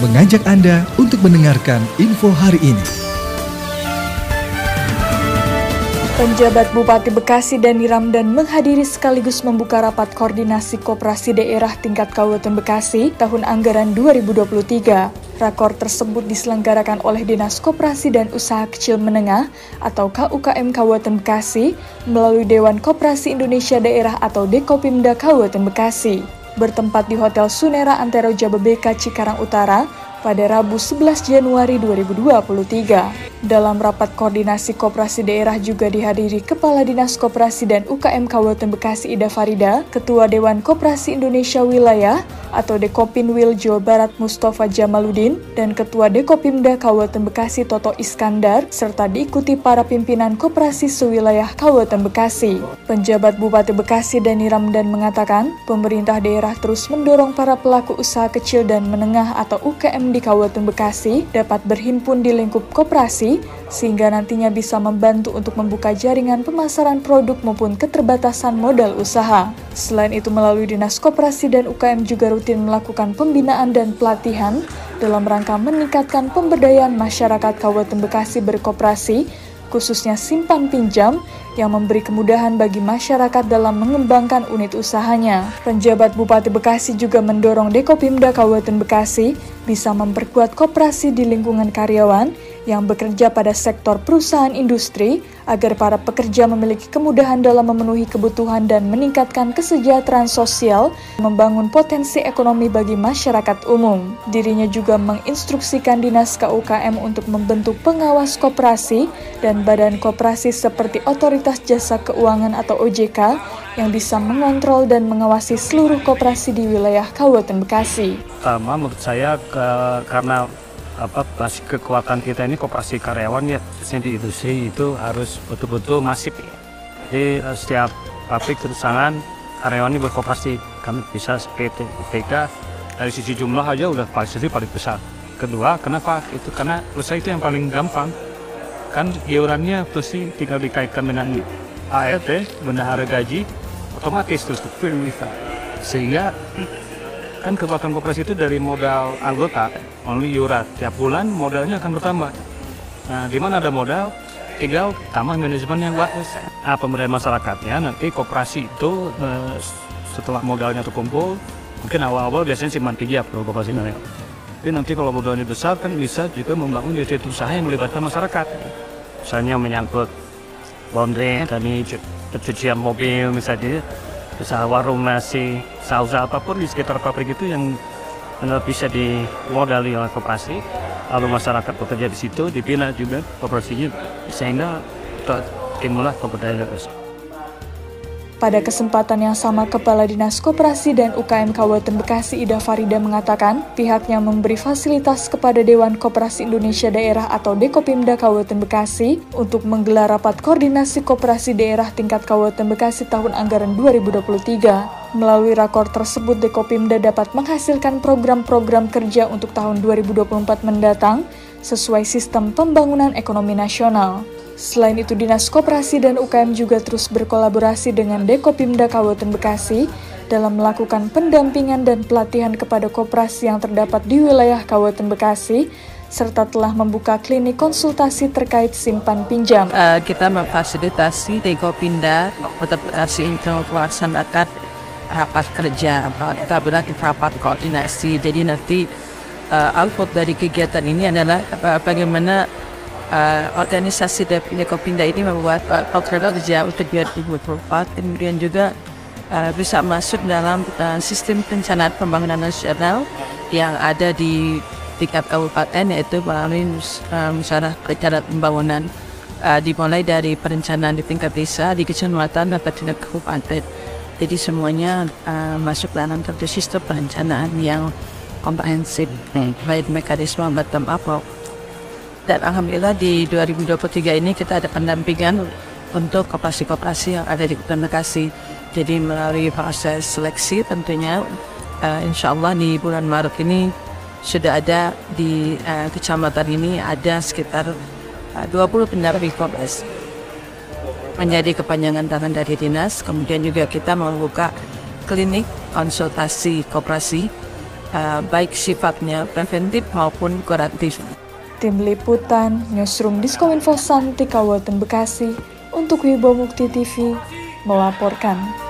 mengajak Anda untuk mendengarkan info hari ini. Penjabat Bupati Bekasi Dani Ramdan menghadiri sekaligus membuka rapat koordinasi koperasi daerah tingkat Kabupaten Bekasi tahun anggaran 2023. Rakor tersebut diselenggarakan oleh Dinas Koperasi dan Usaha Kecil Menengah atau KUKM Kabupaten Bekasi melalui Dewan Koperasi Indonesia Daerah atau Dekopimda Kabupaten Bekasi. Bertempat di Hotel Sunera Antero Jababeka Cikarang Utara, pada Rabu 11 Januari 2023. Dalam rapat koordinasi koperasi daerah juga dihadiri Kepala Dinas Koperasi dan UKM Kabupaten Bekasi Ida Farida, Ketua Dewan Koperasi Indonesia Wilayah atau Dekopinwil Jawa Barat Mustafa Jamaluddin dan Ketua Dekopimda Kabupaten Bekasi Toto Iskandar serta diikuti para pimpinan koperasi sewilayah Kabupaten Bekasi. Penjabat Bupati Bekasi Dani Ramdan mengatakan, pemerintah daerah terus mendorong para pelaku usaha kecil dan menengah atau UKM di Kabupaten Bekasi dapat berhimpun di lingkup koperasi sehingga nantinya bisa membantu untuk membuka jaringan pemasaran produk maupun keterbatasan modal usaha. Selain itu melalui Dinas Koperasi dan UKM juga rutin melakukan pembinaan dan pelatihan dalam rangka meningkatkan pemberdayaan masyarakat Kabupaten Bekasi berkoperasi khususnya simpan pinjam yang memberi kemudahan bagi masyarakat dalam mengembangkan unit usahanya. Penjabat Bupati Bekasi juga mendorong Dekopimda Kabupaten Bekasi bisa memperkuat koperasi di lingkungan karyawan yang bekerja pada sektor perusahaan industri agar para pekerja memiliki kemudahan dalam memenuhi kebutuhan dan meningkatkan kesejahteraan sosial, membangun potensi ekonomi bagi masyarakat umum. Dirinya juga menginstruksikan Dinas KUKM untuk membentuk pengawas koperasi dan badan koperasi seperti Otoritas Jasa Keuangan atau OJK yang bisa mengontrol dan mengawasi seluruh koperasi di wilayah Kabupaten Bekasi. Pertama menurut saya ke, karena apa basis kekuatan kita ini koperasi karyawan ya di industri itu harus betul-betul masif. Jadi eh, setiap pabrik perusahaan karyawan ini berkooperasi. Kami bisa seperti PK dari sisi jumlah aja udah pasti paling besar. Kedua kenapa? Itu karena usaha itu yang paling gampang. Kan iurannya pasti tinggal dikaitkan dengan ART bendahara gaji otomatis terus sehingga kan kekuatan koperasi itu dari modal anggota only yurat tiap bulan modalnya akan bertambah. Nah di mana ada modal tinggal tambah manajemen yang bagus. Nah pemberdayaan masyarakatnya nanti koperasi itu eh, setelah modalnya terkumpul mungkin awal-awal biasanya simpan pinjam kalau koperasi namanya tapi nanti kalau modalnya besar kan bisa juga membangun unit usaha yang melibatkan masyarakat. Misalnya menyangkut laundry tadi pencucian mobil misalnya usaha warung nasi, usaha apa pun di sekitar pabrik itu yang bisa dimodali oleh koperasi. Lalu masyarakat bekerja di situ dibina juga kooperasinya sehingga timbullah pemberdayaan pada kesempatan yang sama, Kepala Dinas Koperasi dan UKM Kabupaten Bekasi Ida Farida mengatakan pihaknya memberi fasilitas kepada Dewan Koperasi Indonesia Daerah atau Dekopimda Kabupaten Bekasi untuk menggelar rapat koordinasi koperasi daerah tingkat Kabupaten Bekasi tahun anggaran 2023. Melalui rakor tersebut, Dekopimda dapat menghasilkan program-program kerja untuk tahun 2024 mendatang sesuai sistem pembangunan ekonomi nasional. Selain itu, Dinas Koperasi dan UKM juga terus berkolaborasi dengan Dekopimda Kabupaten Bekasi dalam melakukan pendampingan dan pelatihan kepada koperasi yang terdapat di wilayah Kabupaten Bekasi, serta telah membuka klinik konsultasi terkait simpan pinjam. Uh, kita memfasilitasi Dekopimda untuk untuk melaksanakan rapat kerja, kita berarti rapat koordinasi. Jadi nanti uh, output dari kegiatan ini adalah bagaimana uh, organisasi dari Kopinda ini membuat uh, program kerja untuk 2024 kemudian juga uh, bisa masuk dalam uh, sistem perencanaan pembangunan nasional yang ada di tingkat kabupaten yaitu melalui uh, musyawarah perencanaan pembangunan. Uh, dimulai dari perencanaan di tingkat desa, di kecamatan dan tingkat kabupaten. Jadi semuanya uh, masuk dalam satu sistem perencanaan yang komprehensif, baik mekanisme bottom up dan alhamdulillah di 2023 ini kita ada pendampingan untuk koperasi-koperasi yang ada di Kota Bekasi. Jadi melalui proses seleksi tentunya uh, insya Allah di bulan Maret ini sudah ada di uh, kecamatan ini ada sekitar uh, 20 pendamping koperasi menjadi kepanjangan tangan dari dinas. Kemudian juga kita membuka klinik konsultasi koperasi uh, baik sifatnya preventif maupun kuratif. Tim Liputan, Newsroom Diskominfo Santi Kabupaten Bekasi, untuk Wibo Mukti TV, melaporkan.